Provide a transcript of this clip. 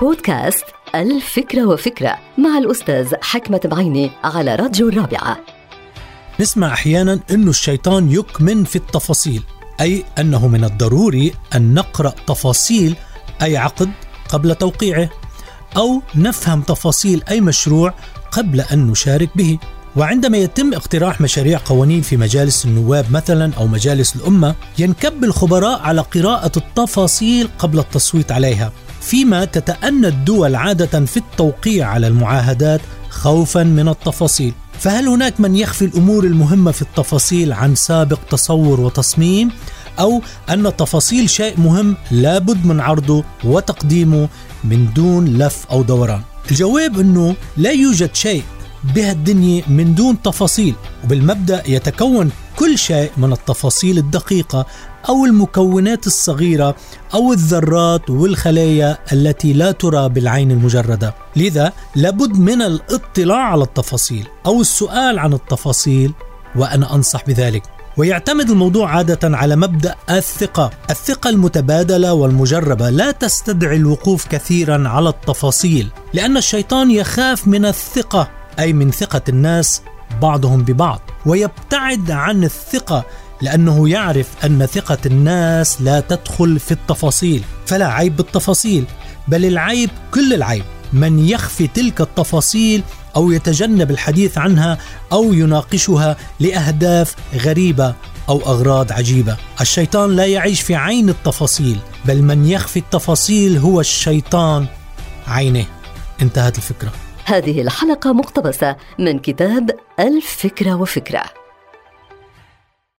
بودكاست الفكرة وفكرة مع الأستاذ حكمة بعيني على راديو الرابعة. نسمع أحيانا أن الشيطان يكمن في التفاصيل أي أنه من الضروري أن نقرأ تفاصيل أي عقد قبل توقيعه أو نفهم تفاصيل أي مشروع قبل أن نشارك به. وعندما يتم اقتراح مشاريع قوانين في مجالس النواب مثلا أو مجالس الأمة ينكب الخبراء على قراءة التفاصيل قبل التصويت عليها. فيما تتأنى الدول عادة في التوقيع على المعاهدات خوفا من التفاصيل. فهل هناك من يخفي الأمور المهمة في التفاصيل عن سابق تصور وتصميم؟ أو أن تفاصيل شيء مهم لابد من عرضه وتقديمه من دون لف أو دوران؟ الجواب أنه لا يوجد شيء بهالدنيا من دون تفاصيل وبالمبدأ يتكون كل شيء من التفاصيل الدقيقة أو المكونات الصغيرة أو الذرات والخلايا التي لا ترى بالعين المجردة. لذا لابد من الاطلاع على التفاصيل أو السؤال عن التفاصيل وأنا أنصح بذلك. ويعتمد الموضوع عادة على مبدأ الثقة، الثقة المتبادلة والمجربة لا تستدعي الوقوف كثيرا على التفاصيل، لأن الشيطان يخاف من الثقة أي من ثقة الناس بعضهم ببعض، ويبتعد عن الثقة لأنه يعرف أن ثقة الناس لا تدخل في التفاصيل، فلا عيب بالتفاصيل، بل العيب كل العيب من يخفي تلك التفاصيل أو يتجنب الحديث عنها أو يناقشها لأهداف غريبة أو أغراض عجيبة. الشيطان لا يعيش في عين التفاصيل، بل من يخفي التفاصيل هو الشيطان عينه. انتهت الفكرة. هذه الحلقة مقتبسة من كتاب الفكرة وفكرة